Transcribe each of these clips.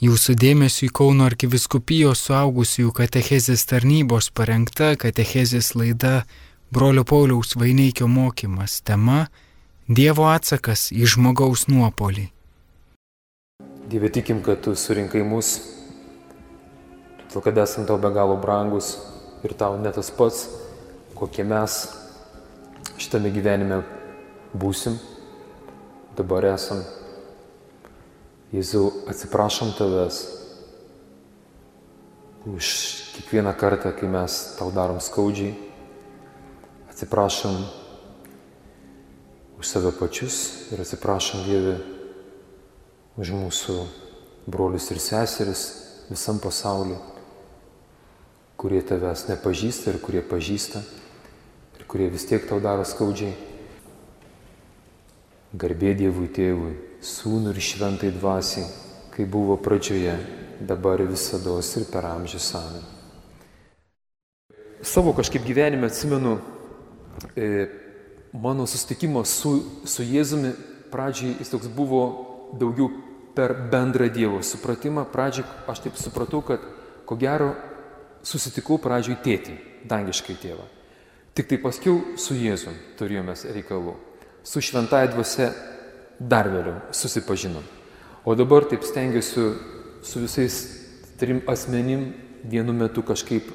Jūsų dėmesio į Kauno arkiviskupijos suaugusiųjų katechezės tarnybos parengta katechezės laida Brolio Pauliaus Vaineikio mokymas tema Dievo atsakas į žmogaus nuopolį. Dieve tikim, kad tu surinkai mus, todėl kad esam tau be galo brangus ir tau ne tas pats, kokie mes šitame gyvenime būsim, dabar esam Jėzau, atsiprašom tavęs už kiekvieną kartą, kai mes tau darom skaudžiai. Atsiprašom už save pačius ir atsiprašom Dievę už mūsų brolius ir seseris visam pasauliu, kurie tavęs nepažįsta ir kurie pažįsta ir kurie vis tiek tau daro skaudžiai. Garbė Dievui tėvui Sūnų ir šventai dvasiai, kai buvo pradžioje, dabar visada ir per amžius amen. Savo kažkaip gyvenime atsimenu e, mano susitikimas su, su Jėzumi, pradžiai jis toks buvo daugiau per bendrą Dievo supratimą. Pradžiai aš taip supratau, kad ko gero susitikau pradžiai tėtį, dangiškai tėvą. Tik tai paskiau su Jėzum turėjome reikalų. Su šventąją dvasia dar vėliau susipažinom. O dabar taip stengiuosi su visais trim asmenim vienu metu kažkaip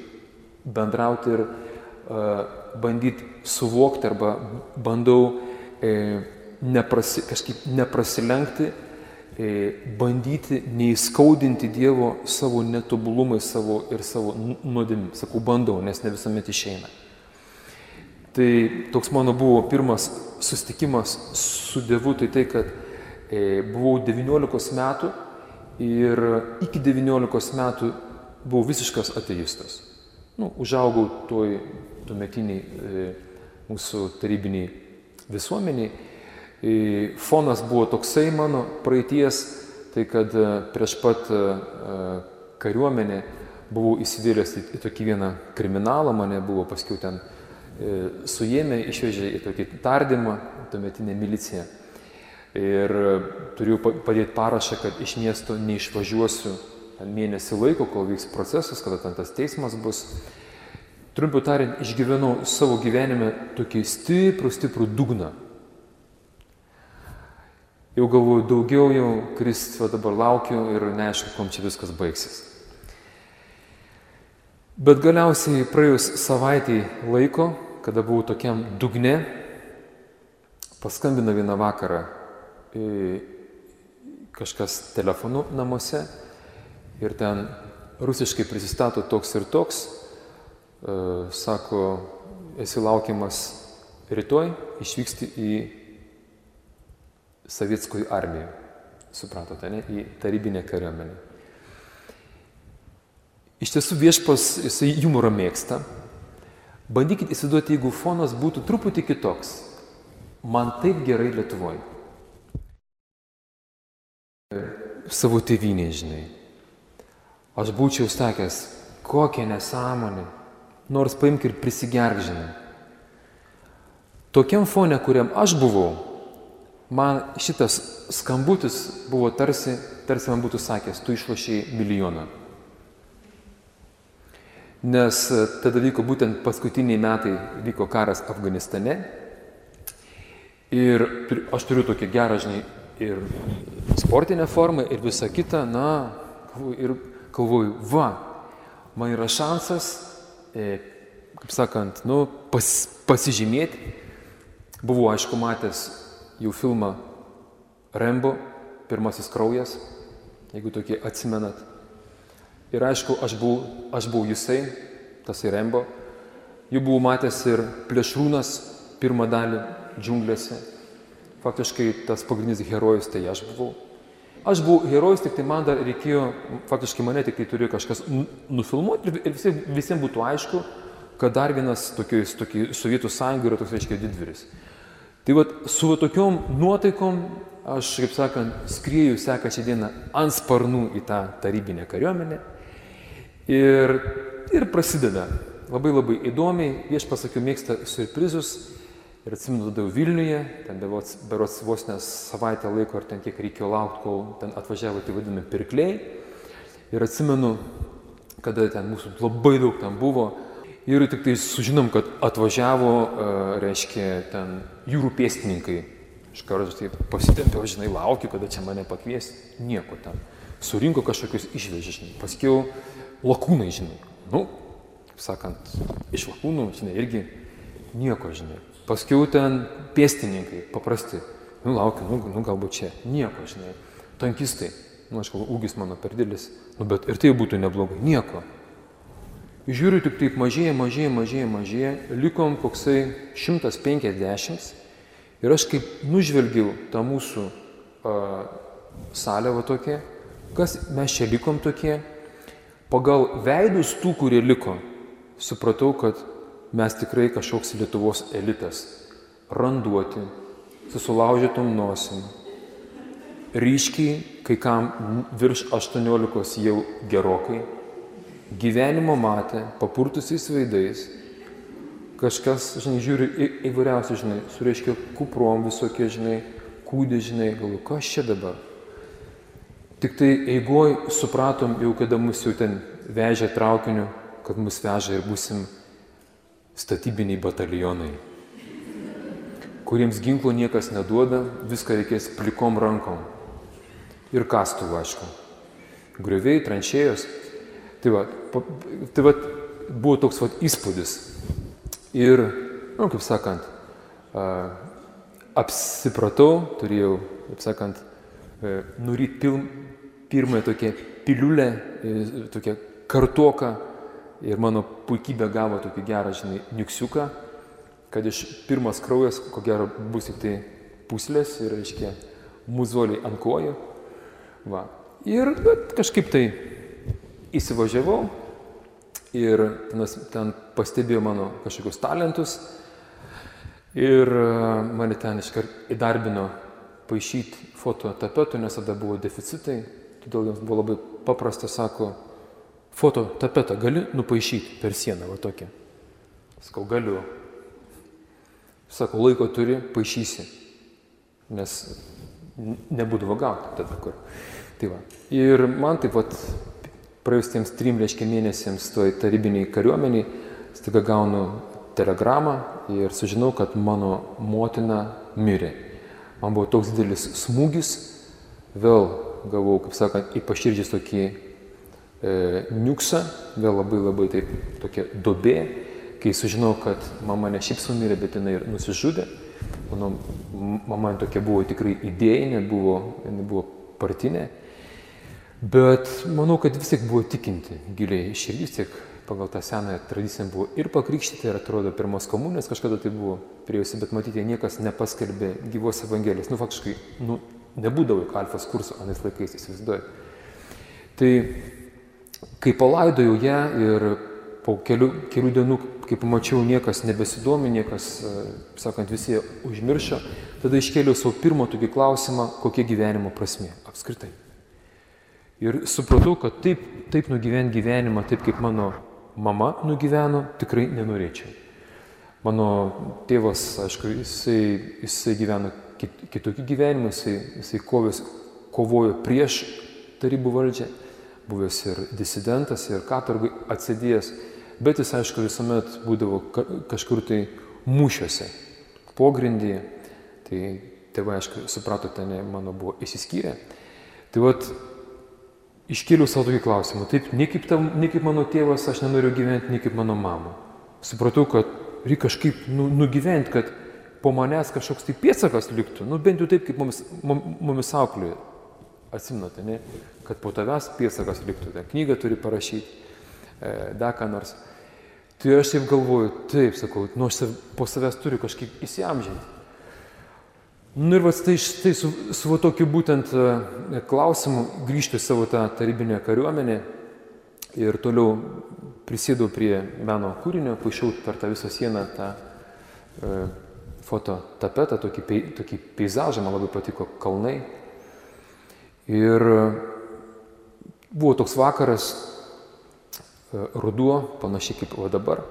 bendrauti ir uh, bandyti suvokti arba bandau e, neprasi, kažkaip neprasilenkti, e, bandyti neįskaudinti Dievo savo netobulumai savo ir savo nuodėmį. Sakau, bandau, nes ne visuomet išeina. Tai toks mano buvo pirmas susitikimas su Dievu, tai tai, kad e, buvau 19 metų ir iki 19 metų buvau visiškas ateistas. Nu, užaugau toj tuometiniai e, mūsų tarybiniai visuomeniai. E, fonas buvo toksai mano praeities, tai kad e, prieš pat e, kariuomenę buvau įsivėlęs į, į tokį vieną kriminalą, mane buvo paskiau ten E, suėmė, išvežė į tokį tardymą, tuometinę miliciją. Ir turiu padėti parašą, kad iš miesto neišvažiuosiu mėnesį laiko, kol vyks procesas, kada ten tas teismas bus. Trumpiau tariant, išgyvenau savo gyvenime tokį stiprų, stiprų dugną. Jau galvoju, daugiau jau Kristų dabar laukiu ir neaišku, kom čia viskas baigsis. Bet galiausiai praėjus savaitį laiko, kada buvau tokiam dugne, paskambino vieną vakarą kažkas telefonu namuose ir ten rusiškai prisistato toks ir toks, e, sako, esi laukiamas rytoj, išvyksti į Sovietskųjų armiją. Supratote, ne? Į tarybinę kariuomenę. Iš tiesų viešpas, jisai humorą mėgsta, Bandykit įsivaizduoti, jeigu fonas būtų truputį kitoks. Man taip gerai Lietuvoje. Savo tėvynė, žinai. Aš būčiau sakęs, kokia nesąmonė. Nors paimk ir prisigerk, žinai. Tokiam fone, kuriam aš buvau, man šitas skambutis buvo tarsi, tarsi man būtų sakęs, tu išlošiai milijoną. Nes e, tada vyko būtent paskutiniai metai, vyko karas Afganistane. Ir aš turiu tokią gerą, žinai, ir sportinę formą, ir visą kitą, na, ir galvoju, va, man yra šansas, e, kaip sakant, nu, pas, pasižymėti. Buvau, aišku, matęs jau filmą Rembo, pirmasis kraujas, jeigu tokie atsimenat. Ir aišku, aš buvau, aš buvau Jusai, tas Rembo. Jų buvau matęs ir plėšrūnas pirmą dalį džiunglėse. Faktiškai tas pagrindinis herojus tai aš buvau. Aš buvau herojus, tik tai man dar reikėjo, faktiškai mane tik tai turėjo kažkas nufilmuoti ir visiems, visiems būtų aišku, kad dar vienas tokiais, tokiai Sovietų sąjunga yra toks, reiškia, didvyris. Tai vad, su tokiom nuotaikom aš, kaip sakant, skrieju sekačią dieną ant sparnų į tą tarybinę kariuomenę Ir, ir prasideda. Labai labai įdomiai, vieš pasakiau, mėgsta surprizus. Ir atsimenu, tada Vilniuje, ten berots vos nes savaitę laiko, ar ten kiek reikėjo laukti, kol ten atvažiavo tai vadinami pirkliai. Ir atsimenu, kada ten mūsų labai daug ten buvo. Ir tik tai sužinom, kad atvažiavo, uh, reiškia, ten jūrų pėstininkai. Iš karto taip pasitempiau, žinai, laukiu, kada čia mane pakvies. Nieko ten. Surinko kažkokius išvežė, žinai. Paskiau lakūnai, žinai. Nu, kaip sakant, iš lakūnų, žinai, irgi nieko, žinai. Paskiau ten pėstininkai, paprasti. Nu, laukiu, nu, nu galbūt čia. Nieko, žinai. Tankistai. Nu, aš galvoju, ūgis mano per didelis. Nu, bet ir tai būtų neblogai. Nieko. Žiūriu tik taip mažėja, mažėja, mažėja, mažėja, likom koksai 150 ir aš kaip nužvelgiau tą mūsų a, salę va tokia, kas mes čia likom tokie, pagal veidus tų, kurie liko, supratau, kad mes tikrai kažkoks Lietuvos elitas, randuoti, susulaužytom nosim, ryškiai, kai kam virš 18 jau gerokai gyvenimo matę, papurtusiais veidais, kažkas, žinai, žiūri į, įvairiausių, žinai, sureiškia kuprom visokie, žinai, kūdė, žinai, galvoju, kas čia dabar. Tik tai eigoj supratom jau, kada mus jau ten vežė traukiniu, kad mus veža ir busim statybiniai batalionai, kuriems ginklo niekas neduoda, viską reikės plikom rankom. Ir kastų, aišku. Grioviai, tranšėjos, Tai va, tai va buvo toks va įspūdis. Ir, nu, kaip sakant, apsipratau, turėjau, kaip sakant, e, nuryt pil, pirmąją tokią piliulę, e, tokią kartoką ir mano puikybė gavo tokį gerą, žinai, niuksiuką, kad iš pirmas kraujas, ko gero, bus tik tai puslės ir, aiškiai, muzoliai ant kojų. Va. Ir bet, kažkaip tai įsivažiavau ir ten, ten pastebėjo mano kažkokius talentus ir e, mane ten iškart įdarbino paaišyti fototapetų, nes tada buvo deficitai, todėl jiems buvo labai paprasta, sako, fototapetą gali nupaišyti per sieną, va tokia. Sakau, galiu. Sako, laiko turi, paaišysi, nes nebūdavo gauti tada kur. Tai va. Ir man taip pat praėjus tiems trim, reiškia, mėnesiams toj tarybiniai kariuomeniai, staiga gaunu telegramą ir sužinau, kad mano motina mirė. Man buvo toks didelis smūgis, vėl gavau, kaip sakant, į paširdžius tokį e, niuksą, vėl labai labai taip tokia dobė, kai sužinau, kad mama ne šiaip sumirė, bet jinai ir nusižudė. Mano mama tokia buvo tikrai idėjinė, buvo, buvo partinė. Bet manau, kad vis tiek buvo tikinti giliai širdis, tiek pagal tą senąją tradiciją buvo ir pakrikštyti, ir atrodo pirmos komunijos kažkada tai buvo priejusi, bet matyti, niekas nepaskelbė gyvos evangelijos. Nu, faktiškai, nu, nebūdavo juk alfas kurso anais laikais, įsivaizduoju. Tai kai palaidojau ją ir po kelių, kelių dienų, kai pamačiau, niekas nebesidomi, niekas, sakant, visi užmiršo, tada iškėliau savo pirmo tokį klausimą, kokia gyvenimo prasme apskritai. Ir supratau, kad taip, taip nugyventi gyvenimą, taip kaip mano mama nugyveno, tikrai nenorėčiau. Mano tėvas, aišku, jisai, jisai gyveno kit, kitokį gyvenimą, jisai, jisai kovės, kovojo prieš tarybų valdžią, buvęs ir disidentas, ir katorgai atsidėjęs, bet jis, aišku, visuomet būdavo kažkur tai mūšiuose, pogrindyje. Tai tėvai, aišku, supratote, ne, mano buvo įsiskyrę. Tai vat iškėliau savo tokį klausimą. Taip, ne kaip, tam, ne kaip mano tėvas, aš nenoriu gyventi, ne kaip mano mama. Supratau, kad reikia kažkaip nu, nugyventi, kad po manęs kažkoks tai pėtsakas liktų. Nu, bent jau taip, kaip mumis, mumis auklėjo. Atsimnate, ne? Kad po tavęs pėtsakas liktų. Ten knygą turi parašyti, e, dar ką nors. Tai aš taip galvoju, taip, sakau, nu aš po savęs turiu kažkaip įsiamžinti. Nu ir vas tai, tai su, su tokiu būtent e, klausimu grįžti savo tą tarybinę kariuomenę ir toliau prisėdau prie meno kūrinio, paišiau per tą visą sieną tą e, fototapetą, tokį, tokį peizažą, man labai patiko kalnai. Ir e, buvo toks vakaras, e, ruduo, panašiai kaip o dabar.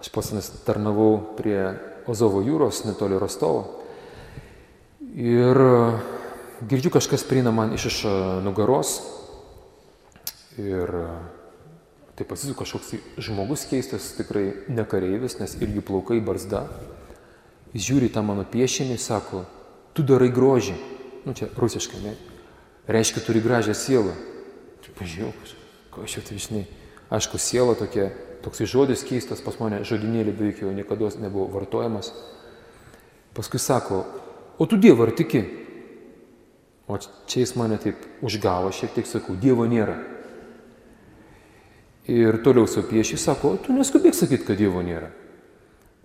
Aš pats tarnavau prie Ozovo jūros, netoli Rostovo. Ir e, girdžiu kažkas prieina man iš iš nugaros ir tai pasisuka kažkoks tai žmogus keistas, tikrai ne kareivis, nes irgi plaukai barzda. Jis žiūri tą mano piešinį, sako, tu darai grožį. Nu čia rusiškai, ne? Reiškia, turi gražią sielą. Pažiūrėjau, ko aš jau tai žinai. Aišku, siela tokia, toksai žodis keistas pas mane, žodinėlį beveik jau niekada nebuvo vartojamas. Paskui sako, o tu Dievą ar tiki? O čia jis mane taip užgavo, šiek tiek sakau, Dievo nėra. Ir toliau supieši, sako, tu neskubėk sakyti, kad Dievo nėra.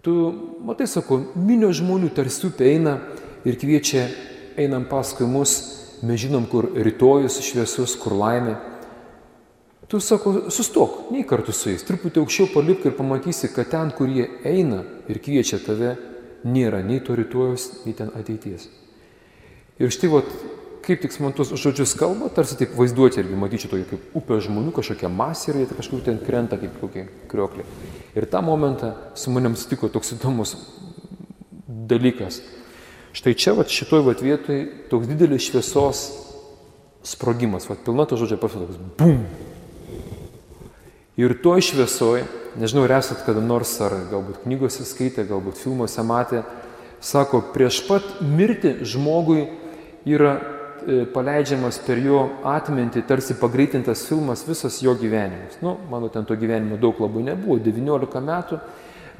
Tu, matai, sako, minio žmonių tarsi upė eina ir kviečia, einam paskui mus, mes žinom, kur rytojus šviesus, kur laimė. Tu sako, sustok, nei kartu su jais, truputį aukščiau palipk ir pamatysi, kad ten, kur jie eina ir kviečia tave, nėra nei to rytojus, nei ten ateities. Ir štai, vat, kaip tik man tuos žodžius kalba, tarsi taip vaizduoti irgi matyčiau tokį kaip upė žmonių, kažkokia masė ir jie tai kažkur ten krenta kaip kokie krioklė. Ir tą momentą su manim sutiko toks įdomus dalykas. Štai čia, va, šitoj va, vietoj toks didelis šviesos sprogimas, va, pilna to žodžio prasme, toks bum. Ir toj šviesoj, nežinau, ar esat kada nors, ar galbūt knygose skaitė, galbūt filmuose matė, sako, prieš pat mirti žmogui yra paleidžiamas per jo atmintį, tarsi pagreitintas filmas visas jo gyvenimas. Nu, mano ten to gyvenimo daug labai nebuvo, 19 metų,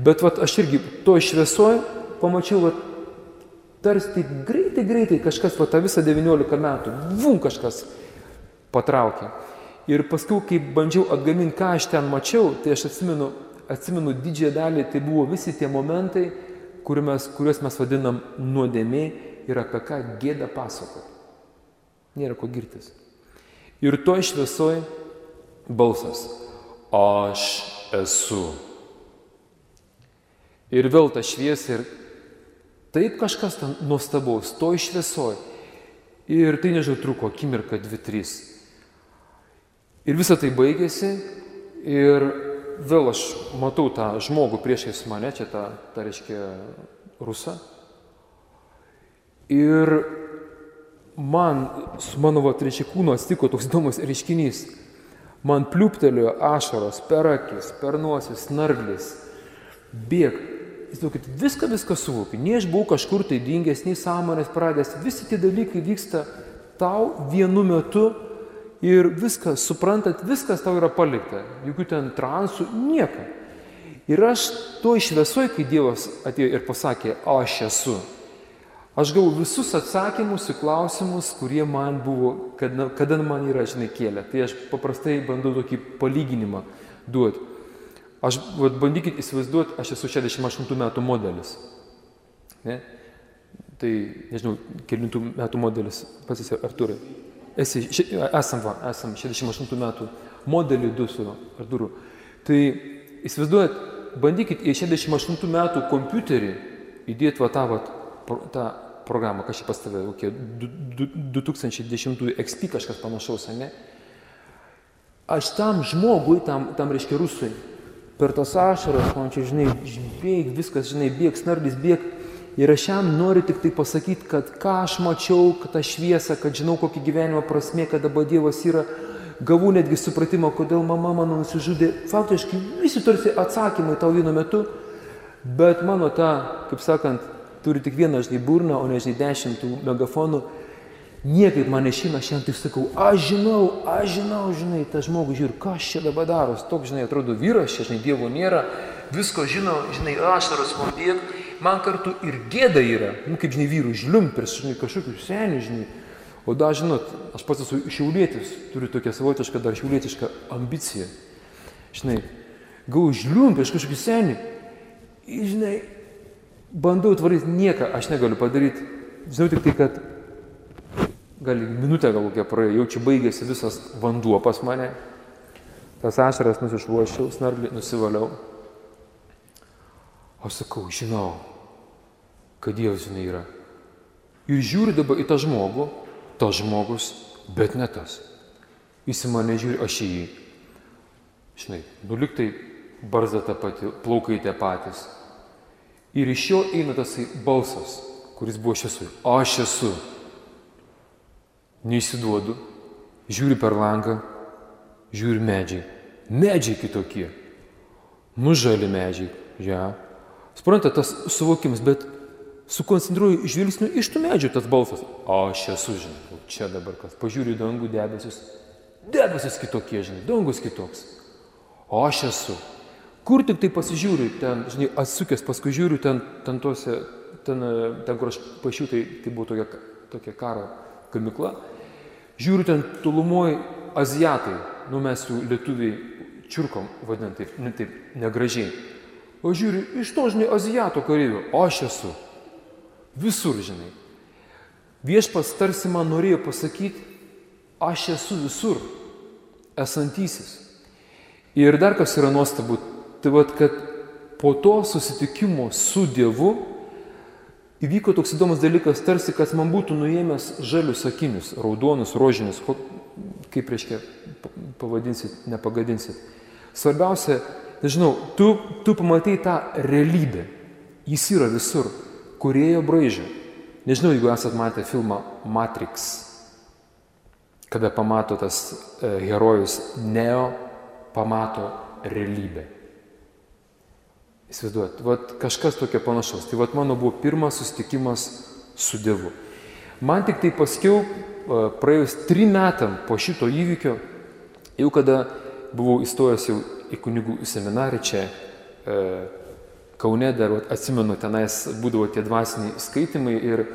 bet vat, aš irgi to šviesoje pamačiau, vat, tarsi greitai, greitai kažkas, vat, tą visą 19 metų, vum kažkas patraukė. Ir paskui, kai bandžiau atgaminti, ką aš ten mačiau, tai aš atsimenu, atsimenu didžiąją dalį, tai buvo visi tie momentai, mes, kuriuos mes vadinam nuodėmė ir apie ką gėda pasakoti. Nėra ko girtis. Ir to šviesoj balsas. Aš esu. Ir vėl ta šviesa ir taip kažkas ten nuostabaus, to šviesoj. Ir tai nežinau, truko akimirką, dvi, trys. Ir visa tai baigėsi ir vėl aš matau tą žmogų priešais mane, čia tą, tą reiškia, rusą. Ir man su mano reiškia kūno atsitiko toks įdomus reiškinys. Man pliuptelėjo ašaros per akis, per nosis, snarglis. Bėg. Įsivaizduokit, viską, viską suvokiu. Nie aš buvau kažkur tai dingęs, nei sąmonės pradęs. Visi tie dalykai vyksta tau vienu metu ir viskas, suprantat, viskas tau yra palikta. Jokių ten transų, nieko. Ir aš to išviesuoju, kai Dievas atėjo ir pasakė, aš esu. Aš gavau visus atsakymus į klausimus, kurie man buvo, kada, kada man yra, žinai, kėlę. Tai aš paprastai bandau tokį palyginimą duoti. Aš, vat, bandykit įsivaizduoti, aš esu 68 metų modelis. Ne? Tai, nežinau, kilintų metų modelis, pats esi Arturai. Esi, ši, esam, va, esam 68 metų modelį du su Arturu. Tai įsivaizduojat, bandykit į 68 metų kompiuterį įdėti va tą, va, tą programą, čia pas tave, kokie 2010 XP kažkas panašaus, ne? Aš tam žmogui, tam, tam reiškia rusui, per tas ašaras, man čia, žinai, bėg, viskas, žinai, bėg, snardis, bėg. Ir aš jam noriu tik tai pasakyti, kad ką aš mačiau, kad tą šviesą, kad žinau, kokį gyvenimo prasme, kad dabar Dievas yra, gavau netgi supratimą, kodėl mama mano nusižudė. Faktiškai visi tarsi atsakymai tau vienu metu, bet mano ta, kaip sakant, turi tik vieną, žinai, burną, o ne, žinai, dešimtų megafonų, niekaip mane aš jam tik sakau, aš žinau, aš žinau, žinai, tas žmogus žiūri, kas čia dabar daros, toks, žinai, atrodo vyras, čia, žinai, Dievo nėra, visko žino, žinai, ašaros man bėg, man kartu ir gėda yra, nu, kaip, žinai, vyrų žlium prieš, žinai, kažkokius senius, žinai. O da, žinot, aš pats esu šiaulėtis, turiu tokią savotišką dar šiaulėtišką ambiciją. Žinai, gau žlium prieš kažkokį senį. Žinai, bandau tvaryti, nieką aš negaliu padaryti. Žinau tik tai, kad gal minutę gal kokia praėjo, jau čia baigėsi visas vanduo pas mane. Tas ašaras nusišluošiau, snarglį nusivaliau. Aš sakau, žinau, kad Dievas žinai yra. Ir žiūri dabar į tą žmogų, tas žmogus, bet ne tas. Jis į mane žiūri, aš į jį. Žinai, nuliktai barzda ta pati, plaukai tie patys, Ir iš jo eina tasai balsas, kuris buvo šviesui. Aš esu. Neįsiduodu, žiūri per langą, žiūri medžiai. Medžiai kitokie. Nužali medžiai. Ja. Supranta tas suvokimas, bet sukoncentruoju žvilgsniu iš tų medžių tas balsas. Aš esu, žinai, čia dabar kas. Pažiūriu dangų debesis. Debesis kitokie, žinai, dangus kitoks. O aš esu. Kur tik tai pasižiūriu, ten, žinai, atsukęs, paskui žiūriu ten, ten tose, ten, ten kur aš pašiu, tai, tai buvo tokia, tokia karo gamikla. Žiūriu ten tolumoje azijatai, nu mes jų lietuviai čiurkom vadinam taip, ne taip negražiai. O žiūriu, iš to, žinai, azijato kareivių, aš esu. Visur, žinai. Viešpas tarsi man norėjo pasakyti, aš esu visur, esantysis. Ir dar kas yra nuostabu, tai vad, kad po to susitikimo su Dievu įvyko toks įdomus dalykas, tarsi kas man būtų nuėmęs žalius akinius, raudonus, rožinius, kaip reiškia, pavadinsit, nepagadinsit. Svarbiausia, nežinau, tu, tu pamatai tą realybę. Jis yra visur, kurėjo braižė. Nežinau, jeigu esat matę filmą Matrix, kada pamato tas e, herojus Neo, pamato realybę. Įsivaizduojat, vat kažkas tokio panašaus. Tai vat mano buvo pirmas susitikimas su Dievu. Man tik tai paskiau, praėjus trim metam po šito įvykio, jau kada buvau įstojęs jau į kunigų seminarį čia e, Kaune, dar vat, atsimenu, tenais būdavo tie dvasiniai skaitimai ir,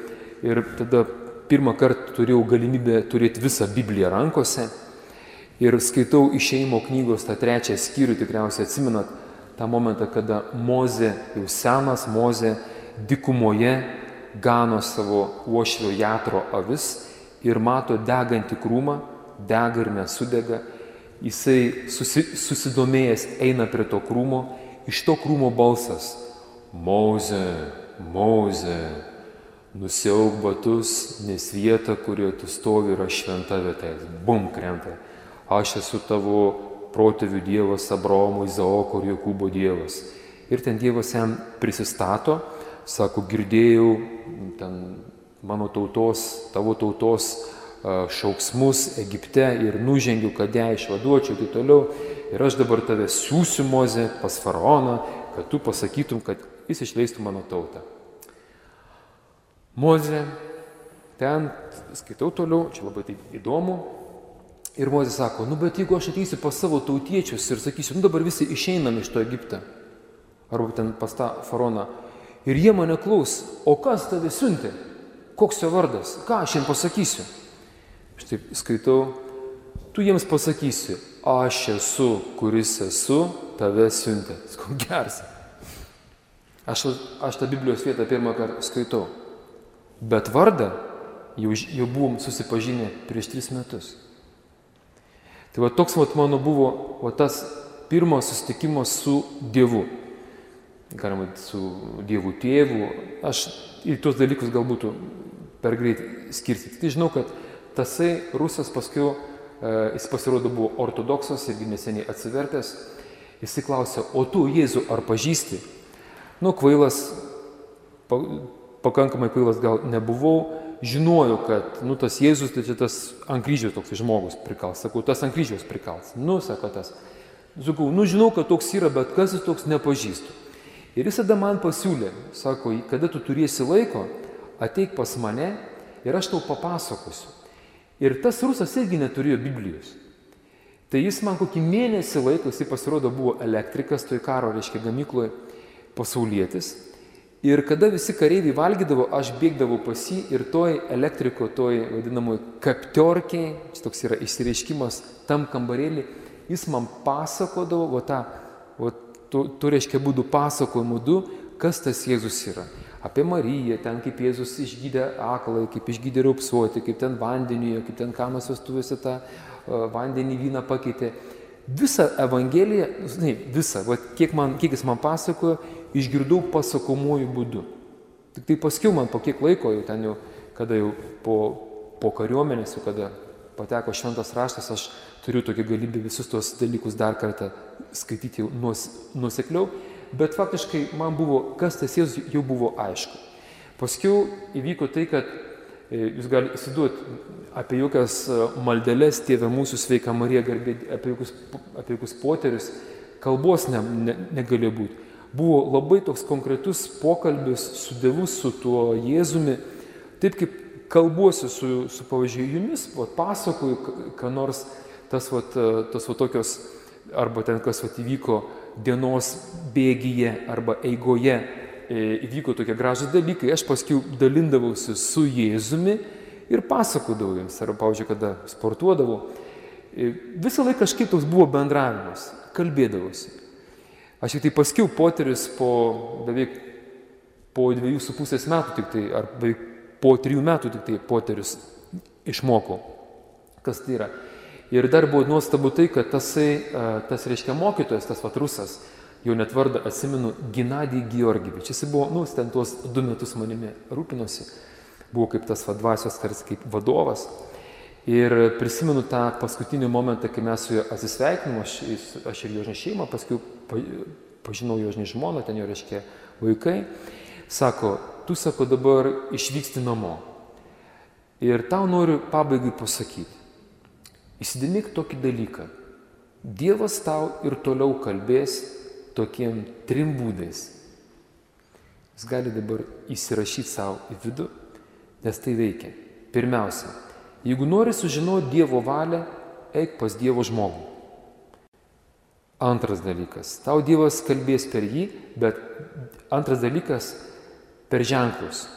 ir tada pirmą kartą turėjau galimybę turėti visą Bibliją rankose ir skaitau išeimo knygos tą trečią skyrių, tikriausiai atsimenat, tą momentą, kada Mozė, jau senas Mozė, dikumoje gano savo uošvio jatro avis ir mato degantį krūmą, dega ir nesudega. Jisai susi, susidomėjęs eina prie to krūmo, iš to krūmo balsas - Moze, Moze, nusiauk batus, nes vieta, kurioje tu stovi, yra šventa vieta. Bum krenta. Aš esu tavo protėvių Dievas, Abraomo, Izaoko ir Jokūbo Dievas. Ir ten Dievas jam prisistato, sako, girdėjau ten mano tautos, tavo tautos šauksmus Egipte ir nužengiu, kad ją išvaduočiau ir taip toliau. Ir aš dabar tave siūsiu mozę pas faraoną, kad tu pasakytum, kad jis išleistų mano tautą. Mozė, ten skaitau toliau, čia labai taip įdomu, Ir Mozė sako, nu bet jeigu aš ateisiu pas savo tautiečius ir sakysiu, nu dabar visi išeinam iš to Egipte, arba ten pas tą faraoną, ir jie mane klaus, o kas tave siuntė, koks jo vardas, ką aš jiems pasakysiu. Štai skaitau, tu jiems pasakysi, aš esu, kuris esu, tave siuntė. Skau gers. Aš, aš tą Biblijos vietą pirmą kartą skaitau. Bet vardą jau, jau buvom susipažinę prieš tris metus. Tai va toks va mano buvo va tas pirmas susitikimas su Dievu. Galima su Dievu tėvu. Aš į tuos dalykus galbūt per greit skirti. Tik žinau, kad tasai rusas paskui, e, jis pasirodo buvo ortodoksas irgi neseniai atsivertęs. Jisai klausė, o tu Jėzų ar pažįsti? Nu, kvailas, pa, pakankamai kvailas gal nebuvau, žinojo, kad, nu, tas Jėzus, tai čia tas ant kryžiaus toks žmogus prikals. Sakau, tas ant kryžiaus prikals. Nu, sako tas. Sakau, nu, žinau, kad toks yra, bet kas jis toks nepažįstu. Ir jis tada man pasiūlė, sako, kada tu turėsi laiko, ateik pas mane ir aš tau papasakosiu. Ir tas rusas irgi neturėjo Biblijos. Tai jis man kokį mėnesį laiko, jisai pasirodo buvo elektrikas, toj karo, reiškia, gamykloje, pasaulietis. Ir kada visi kareiviai valgydavo, aš bėgdavau pas jį ir toj elektriko, toj vadinamoji kaptiorkiai, šis toks yra išsireiškimas tam kambarėlį, jis man pasakodavo, o tą, o tu, tu reiškia būdų pasakojimų du, kas tas Jėzus yra. Apie Mariją, ten kaip Jėzus išgydė aklai, kaip išgydė raupsuoti, kaip ten vandenyje, kaip ten kanos vestuvėse tą uh, vandenį vyną pakeitė. Visą Evangeliją, žinai, visą, va, kiek, man, kiek jis man pasakojo, išgirdau pasakomuoju būdu. Tik tai paskiau man po kiek laiko, jau ten jau, kada jau po, po kariuomenės, jau kada pateko šventas raštas, aš turiu tokią galimybę visus tos dalykus dar kartą skaityti nuos, nusekliau, bet faktiškai man buvo, kas tas Jėzus jau buvo aišku. Paskiau įvyko tai, kad Jūs galite įsiduoti apie jokias maldeles, tėvę mūsų sveiką Mariją, garbė, apie jokius, apie jokius poterius, kalbos ne, ne, negalėjo būti. Buvo labai toks konkretus pokalbis su Dievu, su tuo Jėzumi, taip kaip kalbuosi su, su pavyzdžiui, jumis, va, pasakoju, ką nors tas, va, tas va, tokios, arba ten kas va, įvyko dienos bėgyje arba eigoje E, įvyko tokie gražus dalykai, aš paskui dalindavausi su Jėzumi ir pasakodavau jiems, arba, pavyzdžiui, kada sportuodavau. E, visą laiką kažkaip toks buvo bendravimas, kalbėdavausi. Aš tik tai paskiau poteris po beveik po dviejų su pusės metų tik tai, ar beveik po trijų metų tik tai poteris išmokau, kas tai yra. Ir dar buvo nuostabu tai, kad tasai, tas reiškia mokytojas, tas vatrusas, jau net vardą atsimenu, Ginadijai Georgivič. Jis buvo, nu, ten tuos du metus manimi rūpinosi, buvo kaip tas vadvasios tarsi kaip vadovas. Ir prisimenu tą paskutinį momentą, kai mes su juo atsisveikinom, aš, aš ir jo žinai šeimą, paskui pažinau jo žinai žmoną, ten jo reiškia vaikai. Sako, tu sako dabar išvyksti namo. Ir tau noriu pabaigai pasakyti. Įsidėmėk tokį dalyką. Dievas tau ir toliau kalbės tokiem trim būdais. Jūs galite dabar įsirašyti savo į vidų, nes tai veikia. Pirmiausia, jeigu nori sužinoti Dievo valią, eik pas Dievo žmogų. Antras dalykas, tau Dievas kalbės per jį, bet antras dalykas - per ženklus.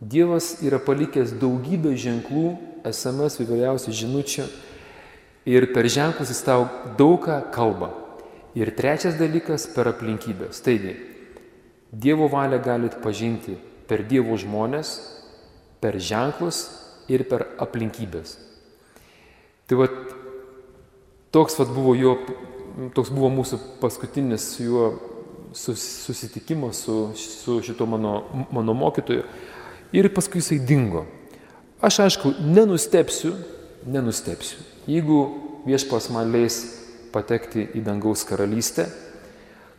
Dievas yra palikęs daugybę ženklų, SMS įvairiausių žinučių ir per ženklus jis tau daug ką kalba. Ir trečias dalykas - per aplinkybės. Taigi, Dievo valią galite pažinti per Dievo žmonės, per ženklus ir per aplinkybės. Tai va, toks va buvo jo, toks buvo mūsų paskutinis su juo susitikimas su, su šito mano, mano mokytoju. Ir paskui jisai dingo. Aš aišku, nenustepsiu, nenustepsiu. Jeigu viešpas man leis patekti į dangaus karalystę,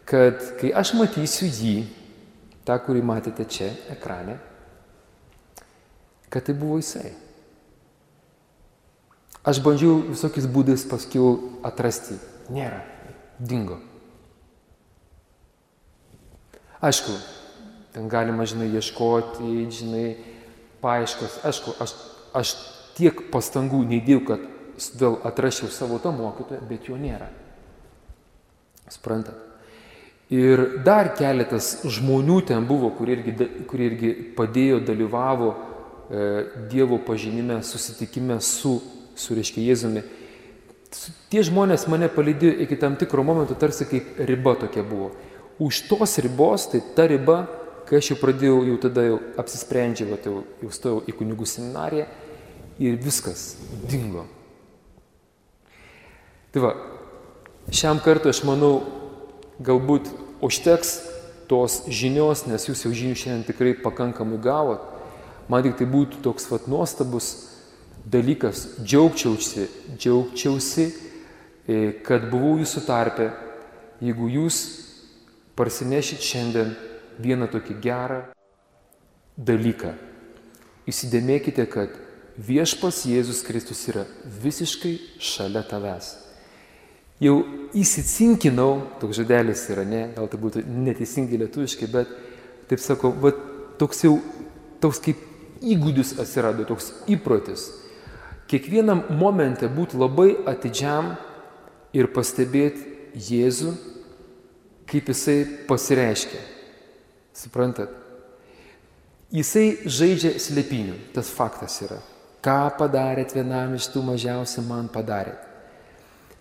kad kai aš matysiu jį, tą, kurį matėte čia ekrane, kad tai buvo jisai. Aš bandžiau visokiais būdais paskiau atrasti. Nėra. Dingo. Aišku, ten galima, žinai, ieškoti, žinai, paaiškos. Aišku, aš, aš tiek pastangų neįdėjau, kad vėl atrašiau savo tą mokytoją, bet jo nėra. Sprantat. Ir dar keletas žmonių ten buvo, kurie irgi, kurie irgi padėjo, dalyvavo e, Dievo pažinime, susitikime su, su reiškia Jėzumi. Tie žmonės mane palydėjo iki tam tikro momento, tarsi kaip riba tokia buvo. Už tos ribos, tai ta riba, kai aš jau pradėjau, jau tada jau apsisprendžiau, jau, jau stojau į kunigų seminariją ir viskas dingo. Tai va, šiam kartui aš manau, galbūt užteks tos žinios, nes jūs jau žinių šiandien tikrai pakankamai gavot. Man tik tai būtų toks vat nuostabus dalykas, džiaugčiausi, džiaugčiausi, e, kad buvau jūsų tarpe, jeigu jūs parsinešit šiandien vieną tokį gerą dalyką. Įsidėmėkite, kad viešpas Jėzus Kristus yra visiškai šalia tavęs jau įsicinkinau, toks žodelis yra, ne, gal tai būtų neteisingai lietuviškai, bet taip sakau, va, toks jau, toks kaip įgūdis atsirado, toks įprotis. Kiekvienam momente būti labai atidžiam ir pastebėti Jėzų, kaip jisai pasireiškia. Suprantat? Jisai žaidžia slėpinių, tas faktas yra. Ką padarėt vienam iš tų mažiausių man padarėt.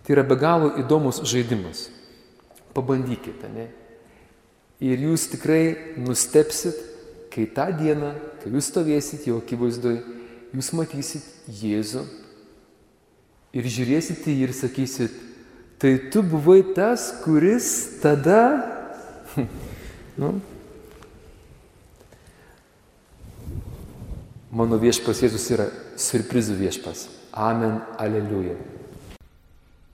Tai yra be galo įdomus žaidimas. Pabandykite, ne? Ir jūs tikrai nustepsit, kai tą dieną, kai jūs stovėsit jo akivaizdoj, jūs matysit Jėzų ir žiūrėsit į jį ir sakysit, tai tu buvai tas, kuris tada... nu, mano viešpas Jėzus yra surprizų viešpas. Amen, aleliuja.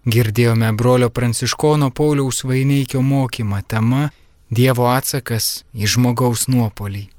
Girdėjome brolio pranciškono Pauliaus Vaineikio mokymą tema Dievo atsakas į žmogaus nuopolį.